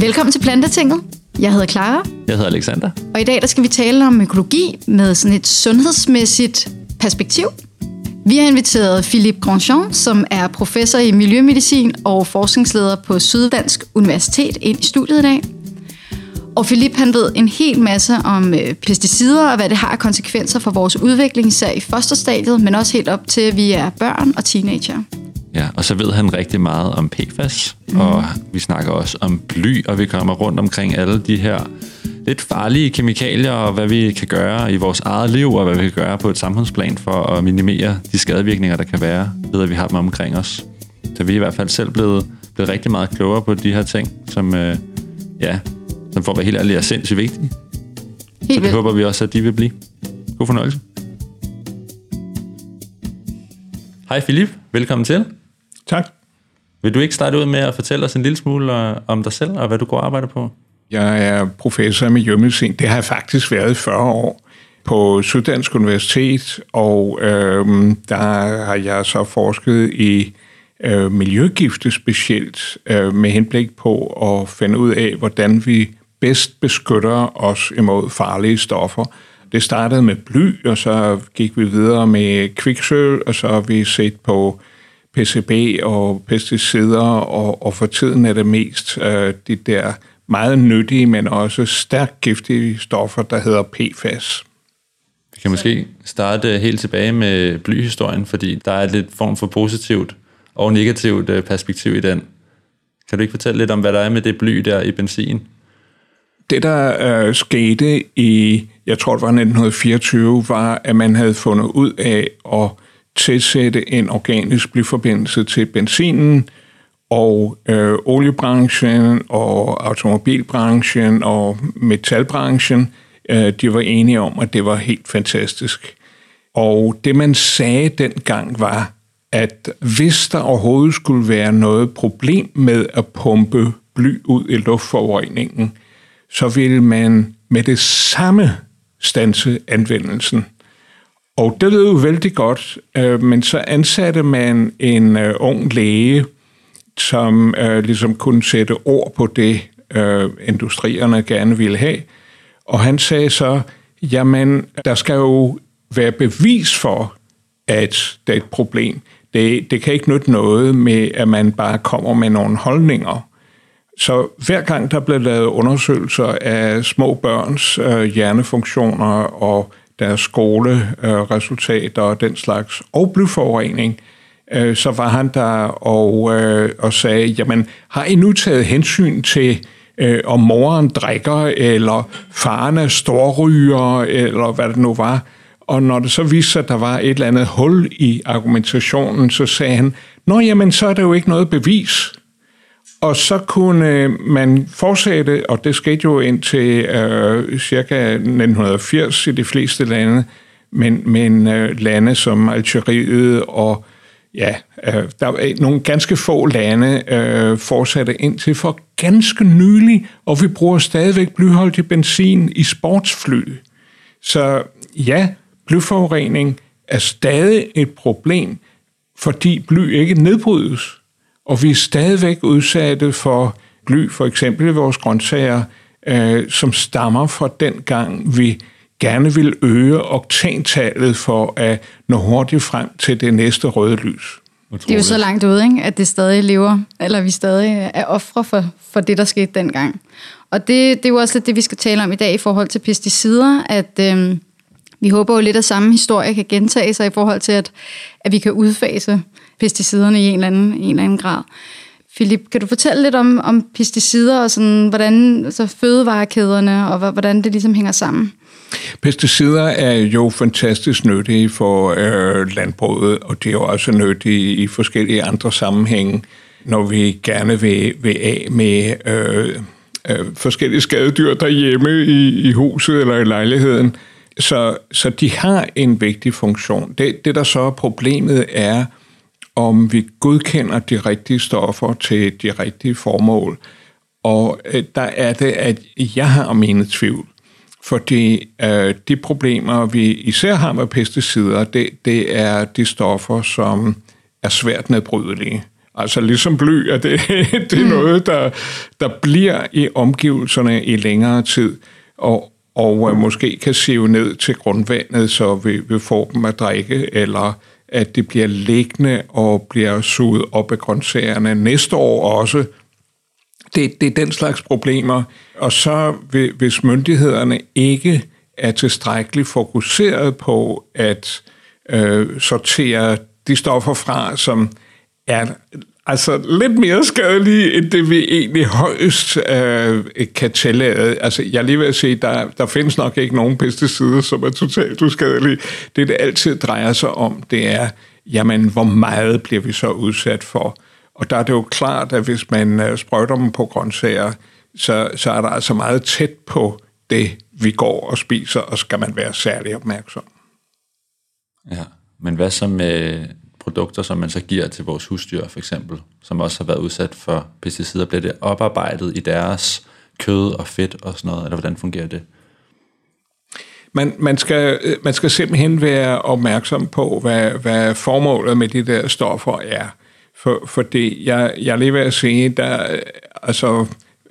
Velkommen til Plantetinget. Jeg hedder Clara, Jeg hedder Alexander. og i dag der skal vi tale om økologi med sådan et sundhedsmæssigt perspektiv. Vi har inviteret Philippe Grandjean, som er professor i miljømedicin og forskningsleder på Syddansk Universitet, ind i studiet i dag. Og Philippe han ved en hel masse om øh, pesticider og hvad det har af konsekvenser for vores udvikling, især i fosterstadiet, men også helt op til, at vi er børn og teenager. Ja, og så ved han rigtig meget om PFAS, mm. og vi snakker også om bly, og vi kommer rundt omkring alle de her lidt farlige kemikalier, og hvad vi kan gøre i vores eget liv, og hvad vi kan gøre på et samfundsplan for at minimere de skadevirkninger, der kan være, ved at vi har dem omkring os. Så vi er i hvert fald selv blevet, blevet rigtig meget klogere på de her ting, som, øh, ja, som for at være helt ærlig er sindssygt vigtige. Så Helt det vildt. håber vi også, at de vil blive. God fornøjelse. Hej Philip, velkommen til. Tak. Vil du ikke starte ud med at fortælle os en lille smule øh, om dig selv, og hvad du går og arbejder på? Jeg er professor i miljømedicin. Det har jeg faktisk været i 40 år på Syddansk Universitet, og øhm, der har jeg så forsket i øh, miljøgifte specielt, øh, med henblik på at finde ud af, hvordan vi bedst beskytter os imod farlige stoffer. Det startede med bly, og så gik vi videre med kviksøl, og så har vi set på PCB og pesticider, og, og for tiden er det mest øh, de der meget nyttige, men også stærkt giftige stoffer, der hedder PFAS. Vi kan måske starte helt tilbage med blyhistorien, fordi der er lidt form for positivt og negativt øh, perspektiv i den. Kan du ikke fortælle lidt om, hvad der er med det bly der i benzin? Det, der øh, skete i, jeg tror det var 1924, var, at man havde fundet ud af at tilsætte en organisk blyforbindelse til benzinen, og øh, oliebranchen og automobilbranchen og metalbranchen, øh, de var enige om, at det var helt fantastisk. Og det man sagde dengang var, at hvis der overhovedet skulle være noget problem med at pumpe bly ud i luftforureningen, så ville man med det samme stanse anvendelsen. Og det lød jo vældig godt, øh, men så ansatte man en øh, ung læge, som øh, ligesom kunne sætte ord på det, øh, industrierne gerne ville have. Og han sagde så, jamen, der skal jo være bevis for, at det er et problem. Det, det kan ikke nytte noget med, at man bare kommer med nogle holdninger. Så hver gang der blev lavet undersøgelser af små børns øh, hjernefunktioner og deres skoleresultater og den slags, og blyforurening, øh, så var han der og, øh, og sagde, jamen har I nu taget hensyn til, øh, om moren drikker, eller faren er storryger, eller hvad det nu var. Og når det så viste sig, at der var et eller andet hul i argumentationen, så sagde han, nå jamen, så er der jo ikke noget bevis. Og så kunne øh, man fortsætte, og det skete jo indtil øh, cirka 1980 i de fleste lande, men, men øh, lande som Algeriet og ja, øh, der er nogle ganske få lande øh, fortsatte indtil for ganske nylig, og vi bruger stadigvæk blyholdig benzin i sportsfly. Så ja, blyforurening er stadig et problem, fordi bly ikke nedbrydes. Og vi er stadigvæk udsatte for bly, for eksempel i vores grøntsager, øh, som stammer fra den gang, vi gerne vil øge oktantallet for at nå hurtigt frem til det næste røde lys. Det er jo så langt ude, ikke? at det stadig lever, eller vi stadig er ofre for, for det, der skete dengang. Og det, det er jo også lidt det, vi skal tale om i dag i forhold til pesticider, at øhm, vi håber jo lidt, at samme historie kan gentage sig i forhold til, at, at vi kan udfase pesticiderne i en eller anden, en eller anden grad. Philip, kan du fortælle lidt om, om pesticider og sådan, hvordan så fødevarekæderne og hvordan det ligesom hænger sammen? Pesticider er jo fantastisk nyttige for øh, landbruget, og det er jo også nyttige i forskellige andre sammenhænge, når vi gerne vil, vil af med øh, øh, forskellige skadedyr derhjemme i, i huset eller i lejligheden. Så, så de har en vigtig funktion. Det, det, der så er problemet, er, om vi godkender de rigtige stoffer til de rigtige formål. Og øh, der er det, at jeg har mine tvivl. Fordi øh, de problemer, vi især har med pesticider, det, det er de stoffer, som er svært nedbrydelige. Altså ligesom bly, at det, det er mm. noget, der, der bliver i omgivelserne i længere tid, og, og øh, måske kan sive ned til grundvandet, så vi, vi får dem at drikke, eller at det bliver liggende og bliver suget op af grøntsagerne næste år også. Det, det er den slags problemer. Og så hvis myndighederne ikke er tilstrækkeligt fokuseret på at øh, sortere de stoffer fra, som er altså lidt mere skadelige, end det vi egentlig højst øh, kan tillade. Altså, jeg lige vil sige, der, der findes nok ikke nogen pesticider, som er totalt uskadelige. Det, det altid drejer sig om, det er, jamen, hvor meget bliver vi så udsat for? Og der er det jo klart, at hvis man øh, sprøjter dem på grøntsager, så, så er der altså meget tæt på det, vi går og spiser, og skal man være særlig opmærksom. Ja, men hvad så med produkter, som man så giver til vores husdyr, for eksempel, som også har været udsat for pesticider, bliver det oparbejdet i deres kød og fedt og sådan noget, eller hvordan fungerer det? Man, man, skal, øh, man skal simpelthen være opmærksom på, hvad, hvad formålet med de der stoffer er. For, fordi jeg, jeg lige ved at sige, der, øh, altså,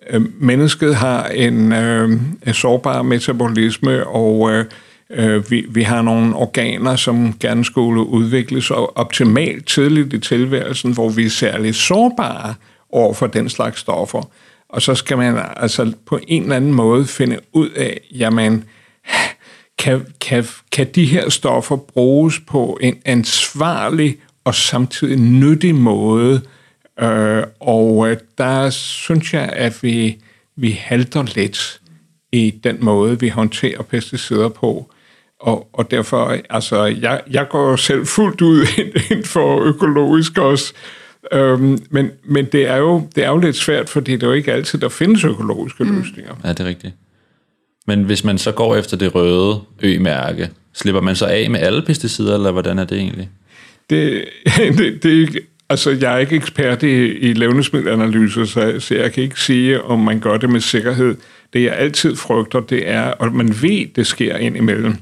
øh, mennesket har en øh, sårbar metabolisme, og øh, Øh, vi, vi har nogle organer, som gerne skulle udvikles optimalt tidligt i tilværelsen, hvor vi er særligt sårbare over for den slags stoffer. Og så skal man altså på en eller anden måde finde ud af, jamen, kan, kan, kan de her stoffer bruges på en ansvarlig og samtidig nyttig måde? Øh, og øh, der synes jeg, at vi, vi halter lidt i den måde, vi håndterer pesticider på. Og, og derfor, altså, jeg, jeg går selv fuldt ud ind, ind for økologisk også. Øhm, men men det, er jo, det er jo lidt svært, fordi det er jo ikke altid, der findes økologiske mm. løsninger. Ja, det er rigtigt. Men hvis man så går efter det røde ø-mærke, slipper man så af med alle pesticider, eller hvordan er det egentlig? Det, det, det altså, jeg er ikke ekspert i, i levnedsmiddelanalyser, så, så jeg kan ikke sige, om man gør det med sikkerhed. Det jeg altid frygter, det er, og man ved, det sker ind imellem,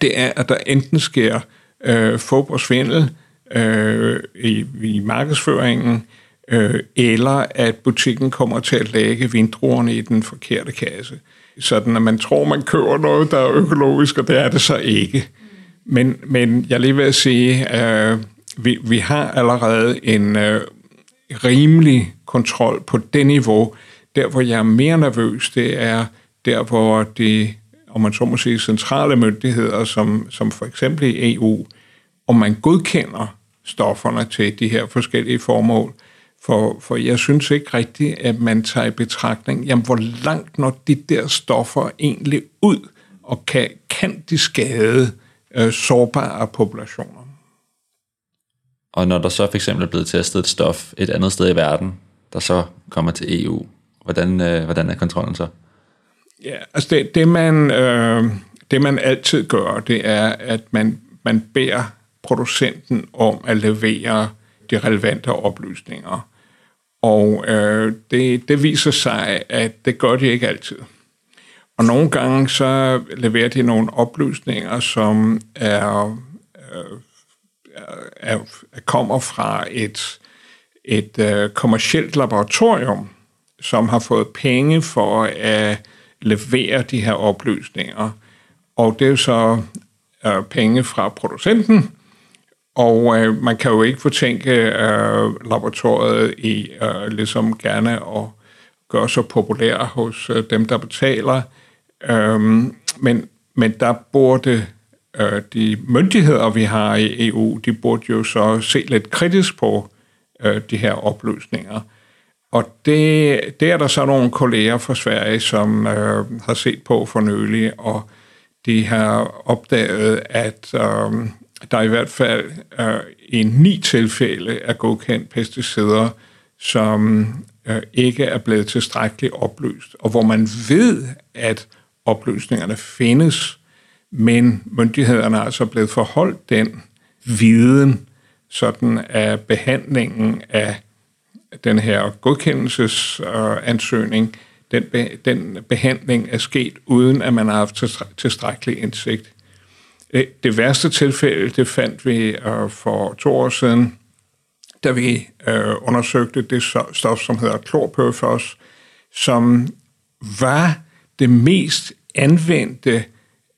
det er, at der enten sker øh, fup og svindel øh, i, i markedsføringen, øh, eller at butikken kommer til at lægge vindruerne i den forkerte kasse. Sådan at man tror, man køber noget, der er økologisk, og det er det så ikke. Men, men jeg lige vil sige, øh, vi, vi har allerede en øh, rimelig kontrol på det niveau. Der, hvor jeg er mere nervøs, det er der, hvor det om man så må sige, centrale myndigheder, som, som for eksempel i EU, om man godkender stofferne til de her forskellige formål. For, for jeg synes ikke rigtigt, at man tager i betragtning, jamen hvor langt når de der stoffer egentlig ud, og kan, kan de skade øh, sårbare populationer. Og når der så for eksempel er blevet testet et stof et andet sted i verden, der så kommer til EU, hvordan, øh, hvordan er kontrollen så? Ja, altså det, det, man, øh, det man altid gør, det er, at man, man beder producenten om at levere de relevante oplysninger. Og øh, det, det viser sig, at det gør de ikke altid. Og nogle gange så leverer de nogle oplysninger, som er, øh, er, kommer fra et, et øh, kommersielt laboratorium, som har fået penge for at levere de her oplysninger. Og det er så øh, penge fra producenten, og øh, man kan jo ikke fortænke øh, laboratoriet i øh, ligesom gerne at gøre så populær hos øh, dem, der betaler. Øh, men, men der burde øh, de myndigheder, vi har i EU, de burde jo så se lidt kritisk på øh, de her oplysninger. Og det, det er der så nogle kolleger fra Sverige, som øh, har set på for nylig, og de har opdaget, at øh, der i hvert fald øh, i ni tilfælde er godkendt pesticider, som øh, ikke er blevet tilstrækkeligt opløst, og hvor man ved, at opløsningerne findes, men myndighederne er altså blevet forholdt den viden, sådan at behandlingen af den her godkendelsesansøgning, den, be, den behandling er sket, uden at man har haft tilstrækkelig indsigt. Det værste tilfælde, det fandt vi øh, for to år siden. da vi øh, undersøgte det stof, som hedder klorpøfos, som var det mest anvendte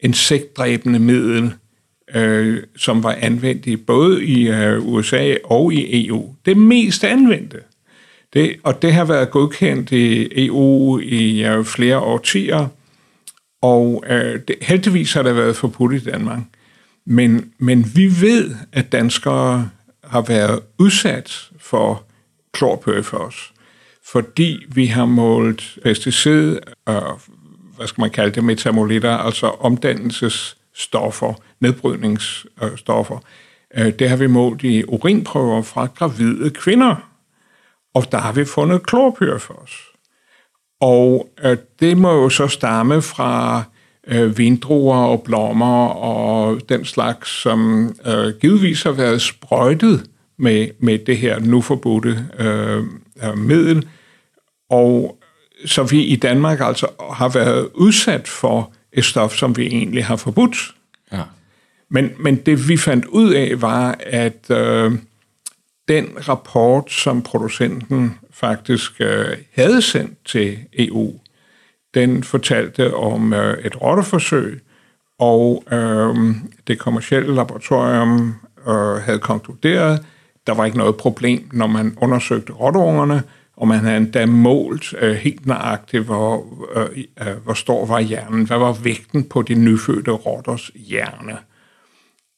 insektdræbende middel, øh, som var anvendt i både i øh, USA og i EU. Det mest anvendte. Det, og det har været godkendt i EU i øh, flere årtier, og øh, det, heldigvis har det været forbudt i Danmark. Men, men vi ved, at danskere har været udsat for klorpøfos, fordi vi har målt pesticid og hvad skal man kalde det, metamolitter, altså omdannelsesstoffer, nedbrydningsstoffer. Øh, det har vi målt i urinprøver fra gravide kvinder, og der har vi fundet klorpyrfos. Og øh, det må jo så stamme fra øh, vindruer og blommer og den slags, som øh, givetvis har været sprøjtet med, med det her nu forbudte øh, middel. Og så vi i Danmark altså har været udsat for et stof, som vi egentlig har forbudt. Ja. Men, men det vi fandt ud af var, at øh, den rapport, som producenten faktisk øh, havde sendt til EU, den fortalte om øh, et rotteforsøg, og øh, det kommercielle laboratorium øh, havde konkluderet, der var ikke noget problem, når man undersøgte rotteungerne, og man havde endda målt øh, helt nøjagtigt, hvor, øh, øh, hvor stor var hjernen, hvad var vægten på de nyfødte rotters hjerne.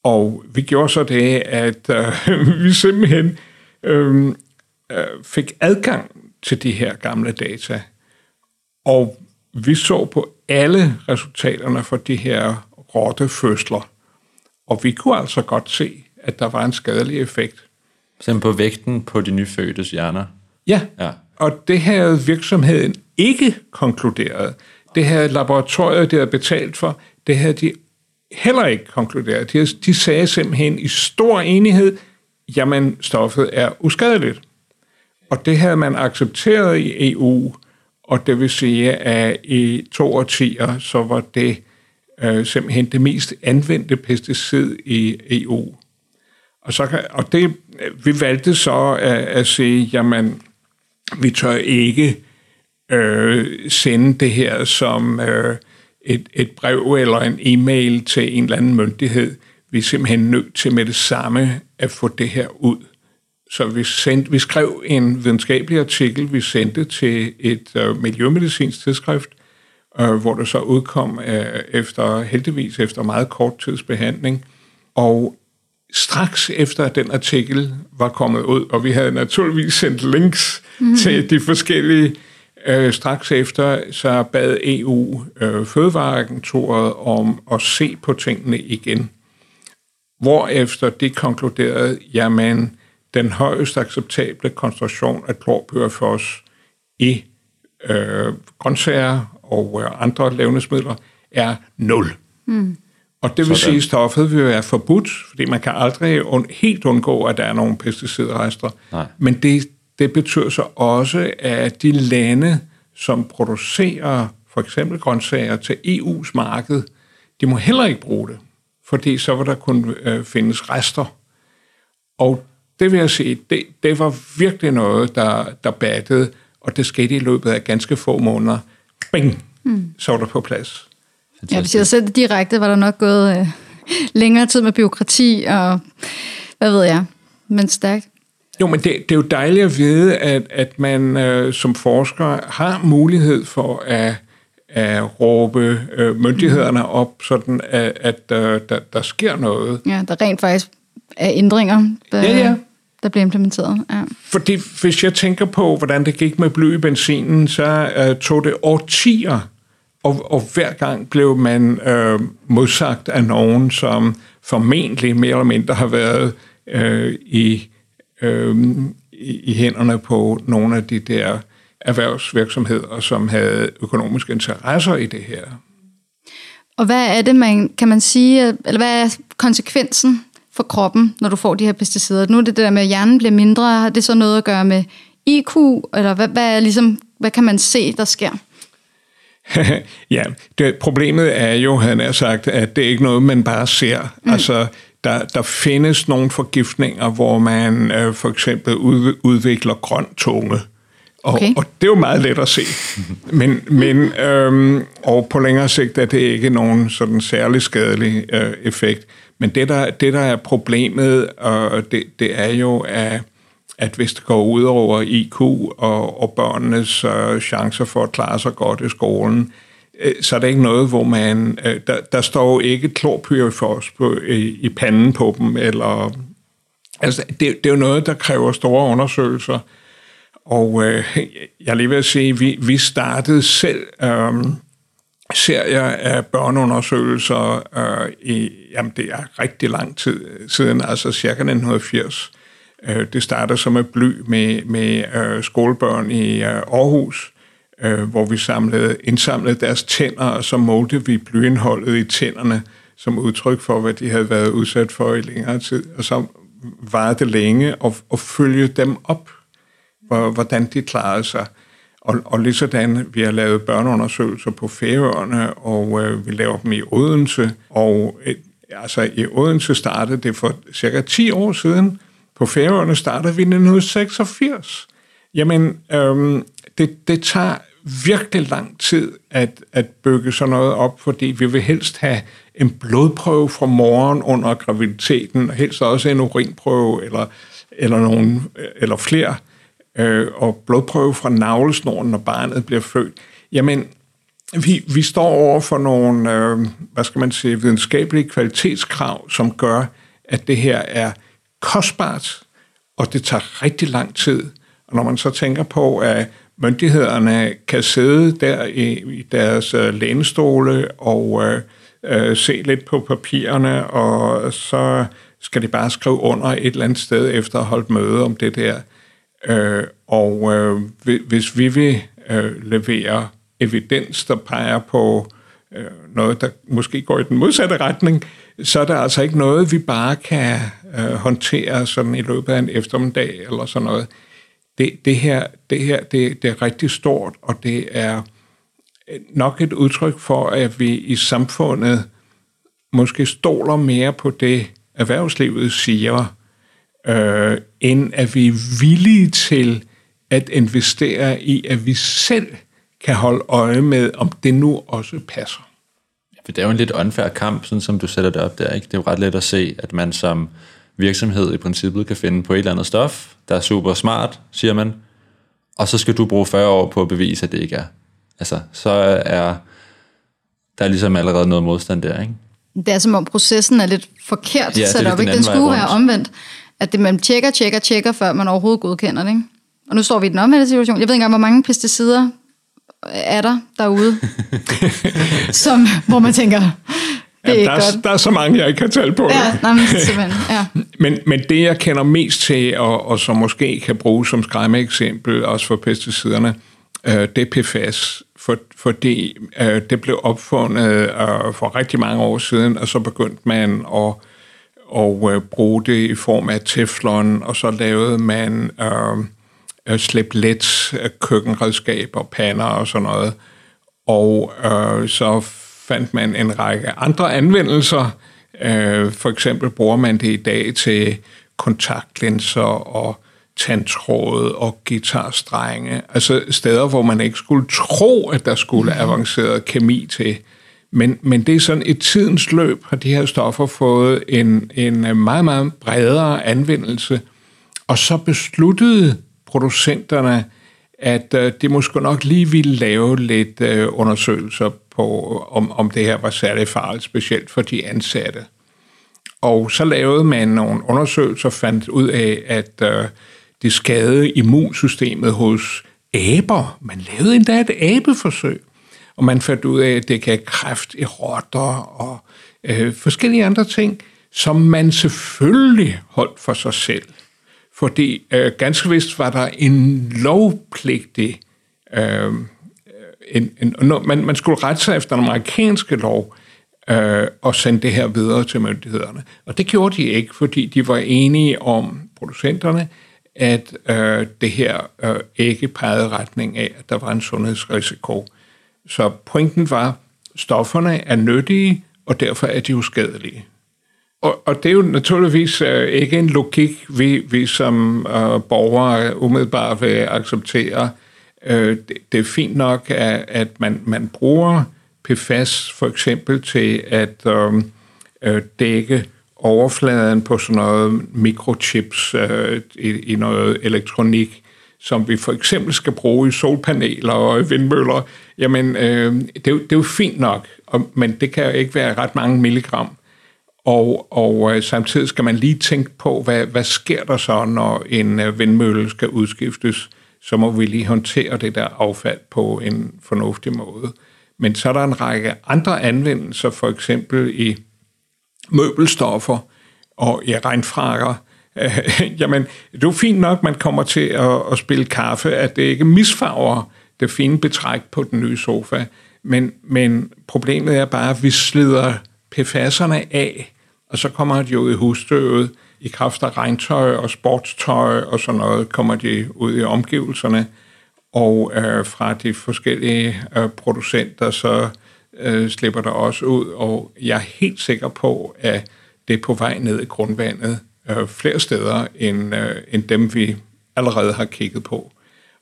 Og vi gjorde så det, at øh, vi simpelthen øh, øh, fik adgang til de her gamle data, og vi så på alle resultaterne for de her rottefødsler, og vi kunne altså godt se, at der var en skadelig effekt. Simpelthen på vægten på de nyfødtes hjerner? Ja, ja. og det havde virksomheden ikke konkluderet. Det havde laboratoriet, det havde betalt for, det havde de heller ikke konkluderet. De, de sagde simpelthen i stor enighed, jamen stoffet er uskadeligt. Og det havde man accepteret i EU, og det vil sige, at i to årtier, så var det øh, simpelthen det mest anvendte pesticid i EU. Og, så kan, og det, vi valgte så at, at sige, jamen, vi tør ikke øh, sende det her som øh, et, et brev eller en e-mail til en eller anden myndighed. Vi er simpelthen nødt til med det samme at få det her ud. Så vi, sendte, vi skrev en videnskabelig artikel, vi sendte til et øh, miljømedicinsk tidsskrift, øh, hvor det så udkom øh, efter heldigvis efter meget kort tids behandling. Og straks efter at den artikel var kommet ud, og vi havde naturligvis sendt links mm. til de forskellige, øh, straks efter, så bad EU øh, Fødevareagenturet om at se på tingene igen. Hvorefter de konkluderede, jamen, den højst acceptable koncentration af klorpyrfos i øh, grøntsager og øh, andre levnedsmidler er 0. Mm. Og det vil Sådan. sige, at stoffet vil være forbudt, fordi man kan aldrig un- helt undgå, at der er nogle pesticidrester. Nej. Men det, det betyder så også, at de lande, som producerer for eksempel grøntsager til EU's marked, de må heller ikke bruge det, fordi så vil der kun øh, findes rester. Og det vil jeg sige, det, det var virkelig noget, der, der battede, og det skete i løbet af ganske få måneder. Bing! Mm. Så var der på plads. Fantastisk. Ja, hvis jeg selv direkte, var der nok gået øh, længere tid med byråkrati og hvad ved jeg, men stærkt. Jo, men det, det er jo dejligt at vide, at, at man øh, som forsker har mulighed for at, at råbe øh, myndighederne op, sådan at, at øh, der, der sker noget. Ja, der rent faktisk er ændringer, der, ja, ja. der bliver implementeret. Ja. Fordi hvis jeg tænker på, hvordan det gik med bly i benzinen, så øh, tog det årtier og, og hver gang blev man øh, modsagt af nogen, som formentlig mere eller mindre har været øh, i, øh, i, i hænderne på nogle af de der erhvervsvirksomheder, som havde økonomiske interesser i det her. Og hvad er det, man kan man sige, eller hvad er konsekvensen for kroppen, når du får de her pesticider? Nu er det det der med, at hjernen bliver mindre. Har det så noget at gøre med IQ, eller hvad, hvad, er ligesom, hvad kan man se, der sker? ja, det, problemet er jo, han har sagt, at det er ikke noget, man bare ser. Mm. Altså, der, der findes nogle forgiftninger, hvor man øh, for eksempel ud, udvikler grøn tunge. Og, okay. og det er jo meget let at se. Men, men øhm, og på længere sigt er det ikke nogen sådan særlig skadelig øh, effekt. Men det der, det, der er problemet, og det, det er jo, at, at hvis det går ud over IQ og, og børnenes øh, chancer for at klare sig godt i skolen, øh, Øh, så er der ikke noget, hvor man... Øh, der, der står ikke klorpyrifos på, i, i panden på dem, eller... Altså, det, det er jo noget, der kræver store undersøgelser. Og øh, jeg lige vil sige, vi, vi startede selv øh, serier af børneundersøgelser øh, i, jamen det er rigtig lang tid siden, altså cirka 1980. Øh, det startede som et bly med, med øh, skolebørn i øh, Aarhus, øh, hvor vi samlede, indsamlede deres tænder, og så målte vi blyindholdet i tænderne som udtryk for, hvad de havde været udsat for i længere tid. Og så var det længe at, at følge dem op hvordan de klarede sig. Og, og lige sådan, vi har lavet børneundersøgelser på Færøerne, og øh, vi laver dem i Odense. Og øh, altså i Odense startede det for cirka 10 år siden. På Færøerne startede vi i 1986. Jamen, øhm, det, det tager virkelig lang tid at, at bygge sådan noget op, fordi vi vil helst have en blodprøve fra morgen under graviditeten, og helst også en urinprøve eller, eller, nogen, eller flere øh, og blodprøve fra navlesnoren, når barnet bliver født, jamen, vi, vi står over for nogle, øh, hvad skal man sige, videnskabelige kvalitetskrav, som gør, at det her er kostbart, og det tager rigtig lang tid. Og når man så tænker på, at myndighederne kan sidde der i, i deres øh, lænestole og øh, øh, se lidt på papirerne, og så skal de bare skrive under et eller andet sted efter at have holdt møde om det der. Øh, og øh, hvis vi vil øh, levere evidens, der peger på øh, noget, der måske går i den modsatte retning, så er der altså ikke noget, vi bare kan øh, håndtere sådan i løbet af en eftermiddag eller sådan noget. Øh, det, det her, det, her det, det er rigtig stort, og det er nok et udtryk for, at vi i samfundet måske stoler mere på det, erhvervslivet siger, øh, end at vi er villige til at investere i, at vi selv kan holde øje med, om det nu også passer. Ja, for det er jo en lidt unfair kamp, sådan som du sætter det op der. Ikke? Det er jo ret let at se, at man som virksomhed i princippet kan finde på et eller andet stof, der er super smart, siger man, og så skal du bruge 40 år på at bevise, at det ikke er. Altså, så er der er ligesom allerede noget modstand der, ikke? Det er som om processen er lidt forkert ja, sat op, ikke? Den skulle være omvendt at det, man tjekker, tjekker, tjekker, før man overhovedet godkender det. Ikke? Og nu står vi i den omvendte situation. Jeg ved ikke engang, hvor mange pesticider er der derude, som, hvor man tænker, det er Jamen, der, er, godt. der er så mange, jeg ikke kan tale på. Ja, nej, men, ja. men, men det, jeg kender mest til, og, og som måske kan bruges som skræmmeeksempel, også for pesticiderne, øh, det er PFAS. For, fordi øh, det blev opfundet øh, for rigtig mange år siden, og så begyndte man at og øh, bruge det i form af teflon, og så lavede man øh, øh slip let øh, køkkenredskaber, pander og sådan noget. Og øh, så fandt man en række andre anvendelser. Øh, for eksempel bruger man det i dag til kontaktlinser og tandtråd og guitarstrenge. Altså steder, hvor man ikke skulle tro, at der skulle avanceret kemi til. Men, men det er sådan, i tidens løb har de her stoffer fået en, en meget, meget bredere anvendelse, og så besluttede producenterne, at øh, de måske nok lige ville lave lidt øh, undersøgelser på, om, om det her var særlig farligt, specielt for de ansatte. Og så lavede man nogle undersøgelser og fandt ud af, at øh, det skadede immunsystemet hos aber. Man lavede endda et abeforsøg og man fandt ud af, at det kan kræft i rotter og øh, forskellige andre ting, som man selvfølgelig holdt for sig selv. Fordi øh, ganske vist var der en lovpligtig, øh, en, en, man, man skulle rette sig efter den amerikanske lov, øh, og sende det her videre til myndighederne. Og det gjorde de ikke, fordi de var enige om producenterne, at øh, det her øh, ikke pegede retning af, at der var en sundhedsrisiko. Så pointen var, stofferne er nyttige, og derfor er de uskadelige. Og, og det er jo naturligvis øh, ikke en logik, vi, vi som øh, borgere umiddelbart vil acceptere. Øh, det, det er fint nok, at, at man, man bruger PFAS for eksempel til at øh, øh, dække overfladen på sådan noget mikrochips øh, i, i noget elektronik, som vi for eksempel skal bruge i solpaneler og vindmøller, jamen øh, det, er det er jo fint nok, og, men det kan jo ikke være ret mange milligram. Og, og øh, samtidig skal man lige tænke på, hvad, hvad sker der så, når en øh, vindmølle skal udskiftes? Så må vi lige håndtere det der affald på en fornuftig måde. Men så er der en række andre anvendelser, for eksempel i møbelstoffer og i regnfrakker. Jamen, det er jo fint nok, man kommer til at, at spille kaffe, at det ikke misfarver det fine betræk på den nye sofa. Men, men problemet er bare, at vi slider PFAS'erne af, og så kommer de ud i husstøvet, i kraft af regntøj og sportstøj og sådan noget, kommer de ud i omgivelserne, og øh, fra de forskellige øh, producenter, så øh, slipper der også ud, og jeg er helt sikker på, at det er på vej ned i grundvandet øh, flere steder, end, øh, end dem vi allerede har kigget på.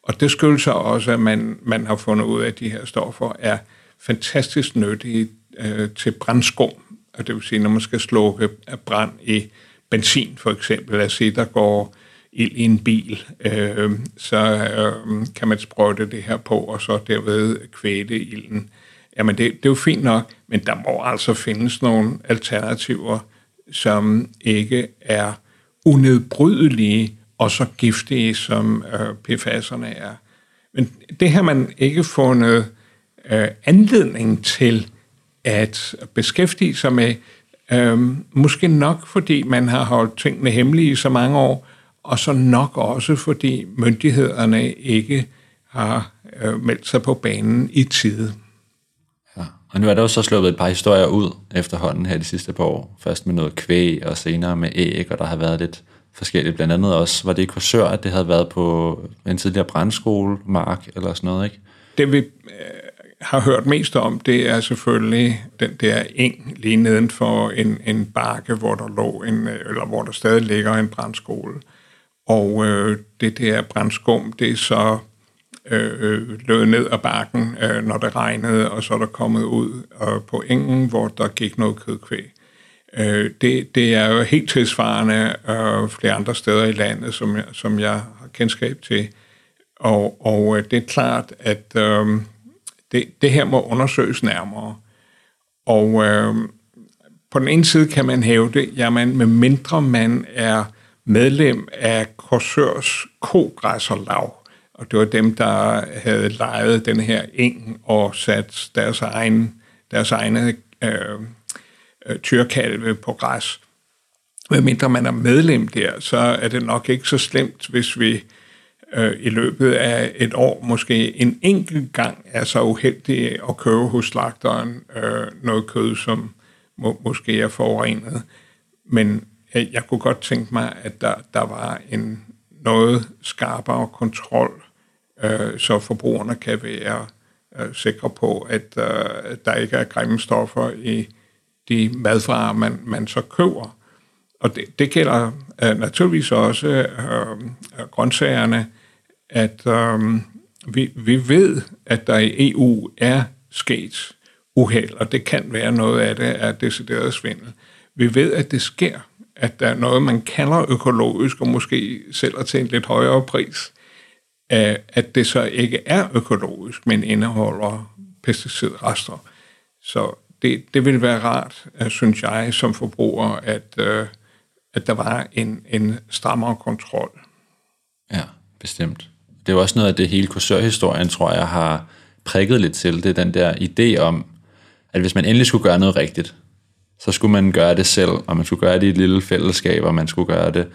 Og det skyldes også, at man, man har fundet ud af, at de her stoffer er fantastisk nyttige øh, til brandskum. og det vil sige, når man skal slukke brand i benzin for eksempel, at se, der går ild i en bil, øh, så øh, kan man sprøjte det her på, og så derved kvæle ilden. Jamen det, det er jo fint nok, men der må altså findes nogle alternativer, som ikke er unedbrydelige og så giftige, som øh, PFAS'erne er. Men det har man ikke fundet øh, anledning til at beskæftige sig med, øh, måske nok fordi man har holdt tingene hemmelige i så mange år, og så nok også fordi myndighederne ikke har øh, meldt sig på banen i tide. Ja. Og nu er der jo så sluppet et par historier ud efterhånden her de sidste par år. Først med noget kvæg, og senere med æg, og der har været lidt forskelligt. Blandt andet også, var det i Korsør, at det havde været på en tidligere brændskole, Mark, eller sådan noget, ikke? Det vi øh, har hørt mest om, det er selvfølgelig den der eng lige neden for en, en bakke, hvor der lå en, øh, eller hvor der stadig ligger en brændskole. Og øh, det der brændskum, det er så øh, øh løbet ned ad bakken, øh, når det regnede, og så er der kommet ud øh, på engen, hvor der gik noget kødkvæg. Øh, det, det er jo helt tilsvarende øh, flere andre steder i landet, som jeg, som jeg har kendskab til. Og, og øh, det er klart, at øh, det, det her må undersøges nærmere. Og øh, på den ene side kan man hæve det, jamen med mindre man er medlem af Korsørs kogræsserlag, og det var dem, der havde lejet den her eng og sat deres, egen, deres egne øh, øh, tyrkalve på græs. Medmindre mindre man er medlem der, så er det nok ikke så slemt, hvis vi øh, i løbet af et år måske en enkelt gang er så uheldig at købe hos slagteren øh, noget kød, som må, måske er forurenet. Men jeg, jeg kunne godt tænke mig, at der, der var en noget skarpere kontrol, øh, så forbrugerne kan være øh, sikre på, at øh, der ikke er grimme stoffer i de madvarer, man, man så køber. Og det, det gælder øh, naturligvis også øh, grøntsagerne, at øh, vi, vi ved, at der i EU er sket uheld, og det kan være noget af det er decideret svindel. Vi ved, at det sker, at der er noget, man kalder økologisk, og måske sælger til en lidt højere pris, at det så ikke er økologisk, men indeholder pesticidrester. Så det, det vil være rart, øh, synes jeg, som forbruger, at, øh, at der var en, en strammere kontrol. Ja, bestemt. Det er jo også noget af det hele kursørhistorien, tror jeg, har prikket lidt til. Det er den der idé om, at hvis man endelig skulle gøre noget rigtigt, så skulle man gøre det selv, og man skulle gøre det i et lille fællesskab, og man skulle gøre det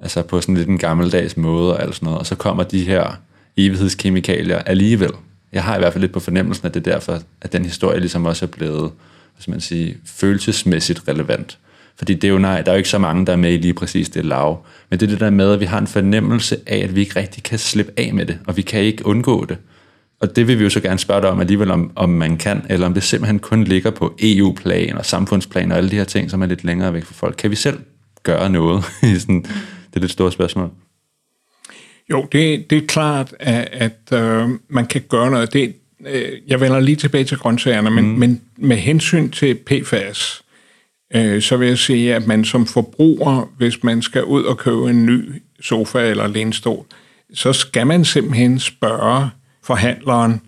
altså på sådan lidt en gammeldags måde og alt sådan noget. Og så kommer de her evighedskemikalier alligevel. Jeg har i hvert fald lidt på fornemmelsen, at det er derfor, at den historie ligesom også er blevet, hvis man siger, følelsesmæssigt relevant. Fordi det er jo nej, der er jo ikke så mange, der er med i lige præcis det lav. Men det er det der med, at vi har en fornemmelse af, at vi ikke rigtig kan slippe af med det, og vi kan ikke undgå det. Og det vil vi jo så gerne spørge dig om alligevel, om, om man kan, eller om det simpelthen kun ligger på EU-plan og samfundsplan og alle de her ting, som er lidt længere væk fra folk. Kan vi selv gøre noget? det er lidt store spørgsmål. Jo, det, det er klart, at, at øh, man kan gøre noget. Det, øh, jeg vender lige tilbage til grøntsagerne, men, mm. men med hensyn til PFAS, øh, så vil jeg sige, at man som forbruger, hvis man skal ud og købe en ny sofa eller lænestol, så skal man simpelthen spørge forhandleren,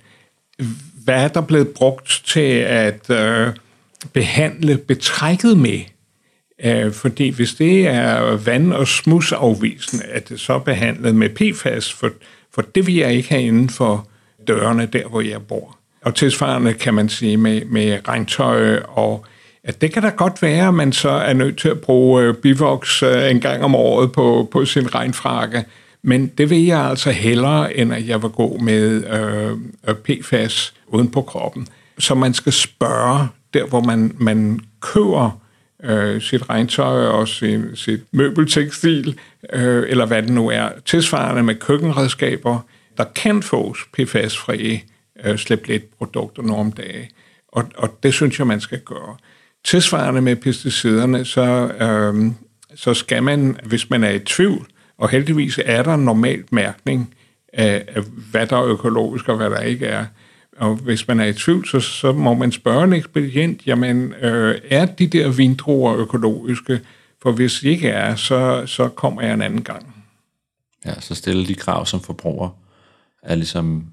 hvad er der blevet brugt til at øh, behandle betrækket med? Øh, fordi hvis det er vand- og smudsafvisende, at det så er behandlet med PFAS, for, for det vil jeg ikke have inden for dørene der, hvor jeg bor. Og tilsvarende kan man sige med, med regntøj og at det kan da godt være, at man så er nødt til at bruge øh, bivoks bivox en gang om året på, på sin regnfrakke. Men det vil jeg altså hellere, end at jeg vil gå med øh, øh, PFAS uden på kroppen. Så man skal spørge der, hvor man, man køber øh, sit regntøj og sin, sit møbeltekstil, øh, eller hvad det nu er, tilsvarende med køkkenredskaber, der kan fås PFAS-frie øh, slip lidt produkter nogle om dage. Og, og det synes jeg, man skal gøre. Tilsvarende med pesticiderne, så, øh, så skal man, hvis man er i tvivl, og heldigvis er der normalt mærkning af, af, hvad der er økologisk og hvad der ikke er, og hvis man er i tvivl, så, så må man spørge en ekspedient, jamen, øh, er de der vindruer økologiske? For hvis de ikke er, så, så kommer jeg en anden gang. Ja, så stille de krav som forbruger, er ligesom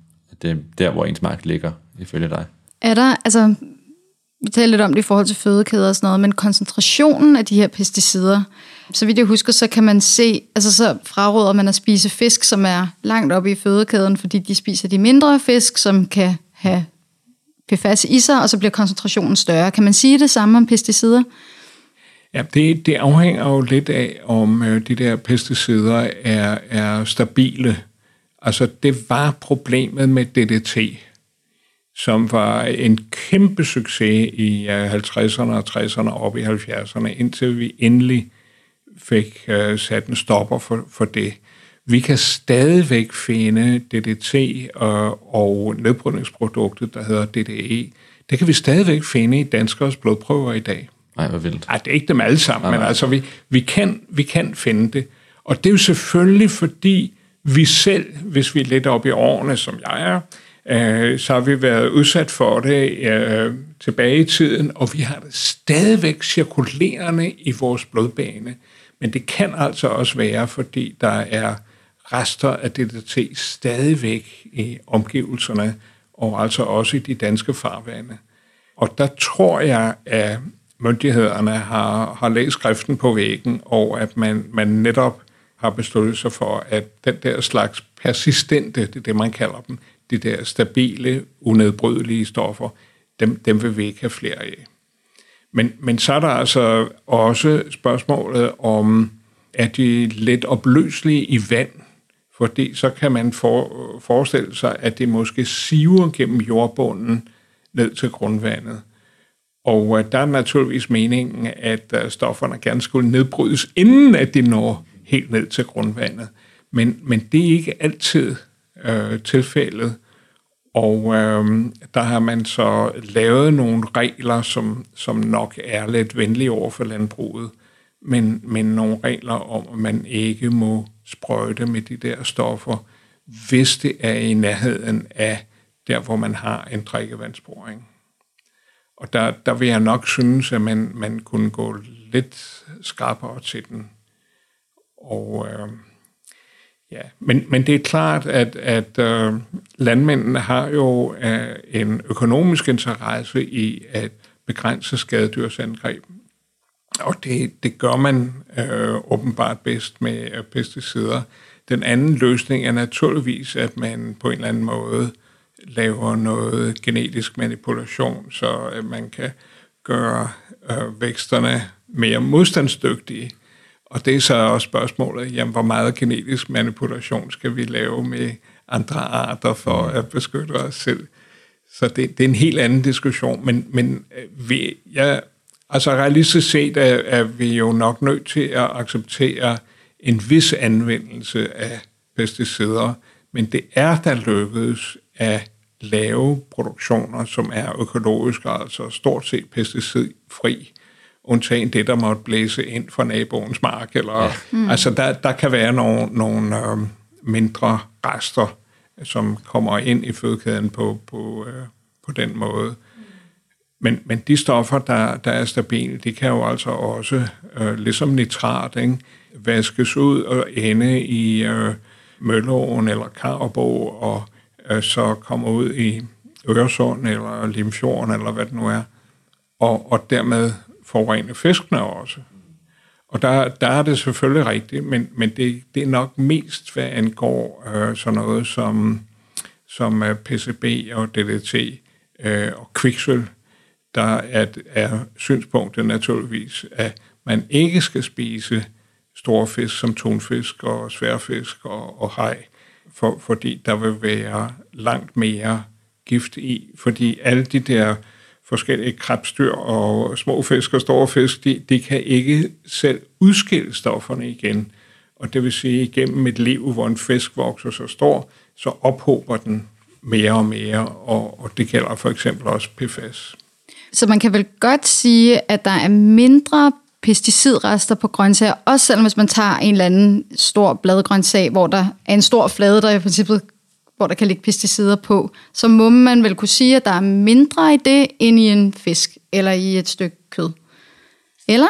det, der, hvor ens mark ligger, ifølge dig. Er der, altså, vi talte lidt om det i forhold til fødekæder og sådan noget, men koncentrationen af de her pesticider, så vidt jeg husker, så kan man se, altså så fraråder man at spise fisk, som er langt oppe i fødekæden, fordi de spiser de mindre fisk, som kan have PFAS i sig, og så bliver koncentrationen større. Kan man sige det samme om pesticider? Ja, det, det afhænger jo lidt af, om øh, de der pesticider er, er stabile. Altså, det var problemet med DDT, som var en kæmpe succes i 50'erne og 60'erne og op i 70'erne, indtil vi endelig fik uh, sat en stopper for, for det. Vi kan stadigvæk finde DDT og, og nedbrydningsproduktet, der hedder DDE. Det kan vi stadigvæk finde i danskers blodprøver i dag. Nej, hvor vildt. Ej, det er ikke dem alle sammen, nej, men altså vi, vi, kan, vi kan finde det. Og det er jo selvfølgelig, fordi vi selv, hvis vi er lidt oppe i årene, som jeg er, øh, så har vi været udsat for det øh, tilbage i tiden, og vi har det stadigvæk cirkulerende i vores blodbane. Men det kan altså også være, fordi der er rester af DDT stadigvæk i omgivelserne, og altså også i de danske farvande. Og der tror jeg, at myndighederne har, har læst skriften på væggen, og at man, man netop har besluttet sig for, at den der slags persistente, det er det, man kalder dem, de der stabile, unedbrydelige stoffer, dem, dem vil vi ikke have flere af. Men, men så er der altså også spørgsmålet om, er de lidt opløselige i vand? Fordi så kan man for, forestille sig, at det måske siver gennem jordbunden ned til grundvandet. Og øh, der er naturligvis meningen, at øh, stofferne gerne skulle nedbrydes, inden at de når helt ned til grundvandet. Men, men det er ikke altid øh, tilfældet. Og øh, der har man så lavet nogle regler, som, som nok er lidt venlige over for landbruget, men, men nogle regler om, at man ikke må sprøjte med de der stoffer, hvis det er i nærheden af der, hvor man har en drikkevandsboring. Og der, der vil jeg nok synes, at man, man kunne gå lidt skarpere til den. Og øh, ja, men, men det er klart, at, at øh, landmændene har jo øh, en økonomisk interesse i at begrænse skadedyrsangreb. Og det, det gør man øh, åbenbart bedst med øh, pesticider. Den anden løsning er naturligvis, at man på en eller anden måde laver noget genetisk manipulation, så at man kan gøre øh, væksterne mere modstandsdygtige. Og det er så også spørgsmålet, jamen, hvor meget genetisk manipulation skal vi lave med andre arter for at beskytte os selv? Så det, det er en helt anden diskussion, men, men øh, vi, ja, altså realistisk set er, er vi jo nok nødt til at acceptere en vis anvendelse af pesticider, men det er der lykkedes at lave produktioner, som er økologiske, altså stort set pesticidfri, undtagen det, der måtte blæse ind fra naboens mark. Eller, ja. mm. Altså, der, der kan være nogle, nogle øh, mindre rester, som kommer ind i fødekæden på, på, øh, på den måde. Men, men de stoffer, der, der er stabile, de kan jo altså også, øh, ligesom nitrat, ikke, vaskes ud og ende i øh, Mølleåen eller Karbo, og øh, så kommer ud i Øresund eller Limfjorden, eller hvad det nu er, og, og dermed forurene fiskene også. Og der, der er det selvfølgelig rigtigt, men, men det, det er nok mest, hvad angår øh, sådan noget som, som øh, uh, PCB og DDT øh, og kviksøl, der er, er synspunktet naturligvis, at man ikke skal spise store fisk som tonfisk og sværfisk og, og hej, for, fordi der vil være langt mere gift i, fordi alle de der forskellige krebsdyr og små fisk og store fisk, de, de kan ikke selv udskille stofferne igen. Og det vil sige, at gennem et liv, hvor en fisk vokser så stor, så ophober den mere og mere, og, og det gælder for eksempel også PFAS. Så man kan vel godt sige, at der er mindre pesticidrester på grøntsager, også selvom hvis man tager en eller anden stor bladgrøntsag, hvor der er en stor flade, der i princippet hvor der kan ligge pesticider på, så må man vel kunne sige, at der er mindre i det, end i en fisk eller i et stykke kød. Eller?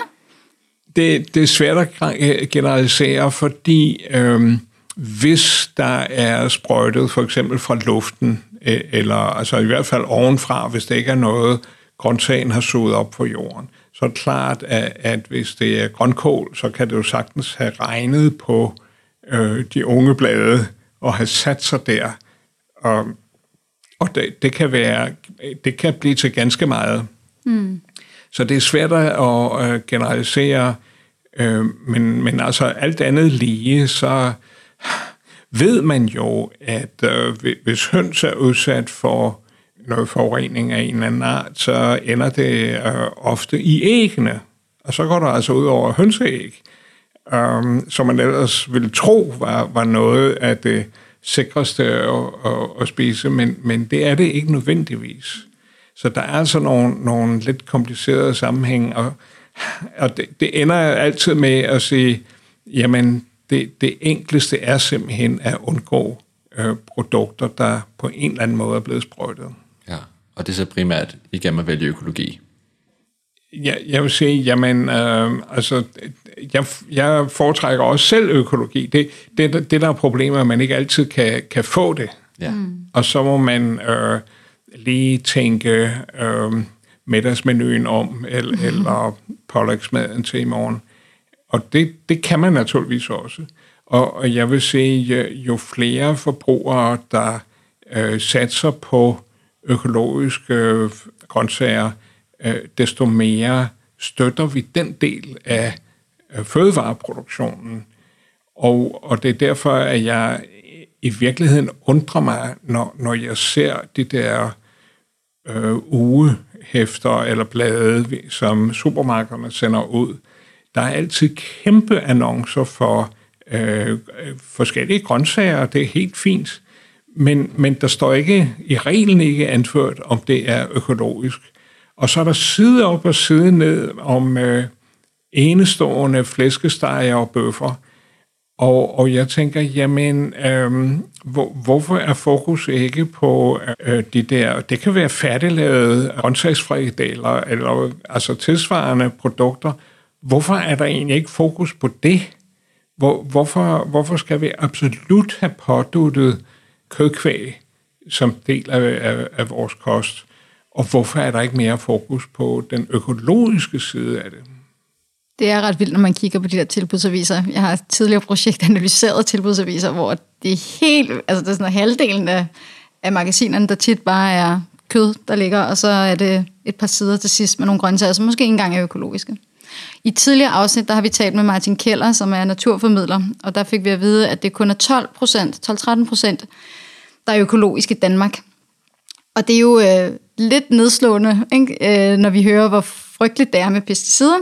Det, det er svært at øh, generalisere, fordi øhm, hvis der er sprøjtet for eksempel fra luften, øh, eller altså i hvert fald ovenfra, hvis det ikke er noget, grøntsagen har suget op på jorden, så er det klart, at, at hvis det er grønkål, så kan det jo sagtens have regnet på øh, de unge blade, og have sat sig der. Og, og det, det, kan være, det kan blive til ganske meget. Mm. Så det er svært at generalisere, øh, men, men altså alt andet lige, så ved man jo, at øh, hvis høns er udsat for noget forurening af en eller anden art, så ender det øh, ofte i æggene. Og så går der altså ud over hønseæg um, som man ellers ville tro var, var noget af det sikreste at, at, at spise, men, men det er det ikke nødvendigvis. Så der er altså nogle, nogle lidt komplicerede sammenhæng, og, og det, det ender altid med at sige, jamen det, det enkleste er simpelthen at undgå øh, produkter, der på en eller anden måde er blevet sprøjtet. Ja, og det er så primært igennem at vælge økologi. Ja, jeg vil sige, jamen, øh, altså, jeg, jeg foretrækker også selv økologi. Det, det, det der er problemet, at man ikke altid kan, kan få det. Ja. Mm. Og så må man øh, lige tænke øh, middagsmenuen om, eller, mm. eller pålægsmaden til i morgen. Og det, det kan man naturligvis også. Og, og jeg vil sige, jo flere forbrugere, der øh, satser på økologiske øh, grøntsager, øh, Øh, desto mere støtter vi den del af fødevareproduktionen. Og, og det er derfor, at jeg i virkeligheden undrer mig, når, når jeg ser de der øh, ugehæfter eller blade, som supermarkederne sender ud. Der er altid kæmpe annoncer for øh, forskellige grøntsager, det er helt fint. Men, men der står ikke i reglen ikke anført, om det er økologisk. Og så er der side op og side ned om øh, enestående flæskesteger og bøffer. Og, og jeg tænker, jamen, øhm, hvor, hvorfor er fokus ikke på øh, de der, det kan være færdiglavede grøntsagsfrikadeller, eller altså tilsvarende produkter. Hvorfor er der egentlig ikke fokus på det? Hvor, hvorfor, hvorfor skal vi absolut have påduttet kødkvæg som del af, af, af vores kost? Og hvorfor er der ikke mere fokus på den økologiske side af det? Det er ret vildt, når man kigger på de der tilbudsaviser. Jeg har tidligere projekt analyseret tilbudsaviser, hvor det er helt, altså det er sådan halvdelen af, af magasinerne, der tit bare er kød, der ligger, og så er det et par sider til sidst med nogle grøntsager, som måske ikke engang er økologiske. I tidligere afsnit, der har vi talt med Martin Keller, som er naturformidler, og der fik vi at vide, at det kun er 12 procent, 12-13 procent, der er økologisk i Danmark. Og det er jo øh, lidt nedslående, ikke? Øh, når vi hører, hvor frygteligt det er med pesticider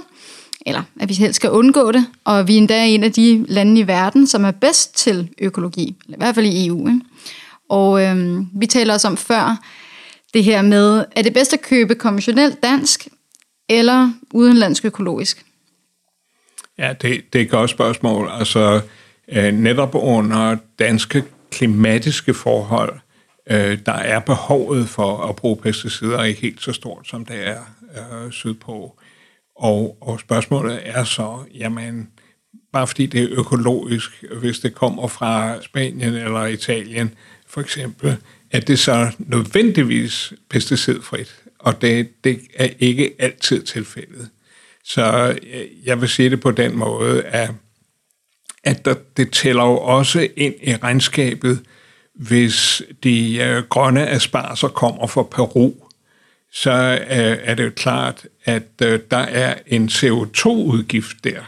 eller at vi helst skal undgå det, og vi er endda en af de lande i verden, som er bedst til økologi, eller i hvert fald i EU. Ikke? Og øh, vi taler også om før, det her med, er det bedst at købe konventionelt dansk, eller udenlandsk økologisk? Ja, det, det er et godt spørgsmål. Altså, øh, netop under danske klimatiske forhold, øh, der er behovet for at bruge pesticider ikke helt så stort, som det er øh, sydpå. Og, og spørgsmålet er så, jamen, bare fordi det er økologisk, hvis det kommer fra Spanien eller Italien for eksempel, er det så nødvendigvis pesticidfrit, og det, det er ikke altid tilfældet. Så øh, jeg vil sige det på den måde, at, at der, det tæller jo også ind i regnskabet, hvis de øh, grønne asparser kommer fra Peru, så øh, er det jo klart, at øh, der er en CO2-udgift der,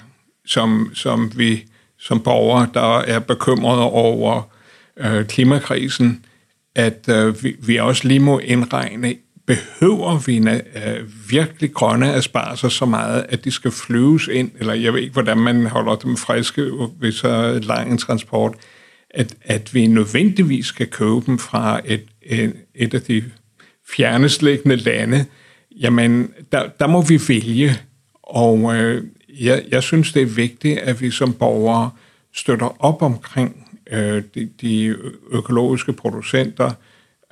som, som vi som borgere, der er bekymrede over øh, klimakrisen, at øh, vi, vi også lige må indregne, behøver vi øh, virkelig grønne asparser så meget, at de skal flyves ind, eller jeg ved ikke, hvordan man holder dem friske ved så lang en transport, at, at vi nødvendigvis skal købe dem fra et, et, et af de fjernestliggende lande, jamen, der, der må vi vælge. Og øh, jeg, jeg synes, det er vigtigt, at vi som borgere støtter op omkring øh, de, de økologiske producenter,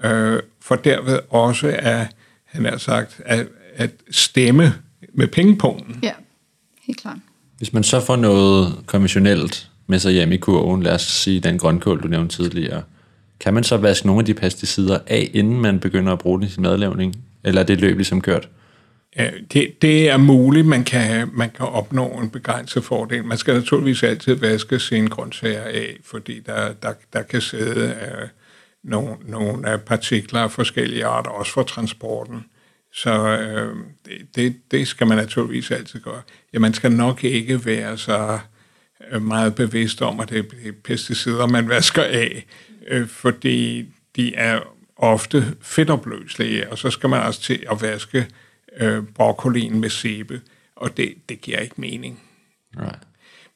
øh, for derved også at, han har sagt, at, at stemme med pengepunkten. Ja, helt klart. Hvis man så får noget konventionelt med sig hjem i kurven, lad os sige den grønkål, du nævnte tidligere, kan man så vaske nogle af de pesticider af, inden man begynder at bruge den i sin madlavning? Eller er det løb ligesom kørt? Ja, det, det er muligt, man kan, man kan opnå en begrænset fordel. Man skal naturligvis altid vaske sine grøntsager af, fordi der, der, der kan sidde uh, nogle, nogle partikler af forskellige arter, også for transporten. Så uh, det, det, det skal man naturligvis altid gøre. Ja, man skal nok ikke være så meget bevidst om, at det er pesticider, man vasker af, øh, fordi de er ofte fedtopløselige, og så skal man også til at vaske øh, broccolien med sæbe, og det, det giver ikke mening. Right.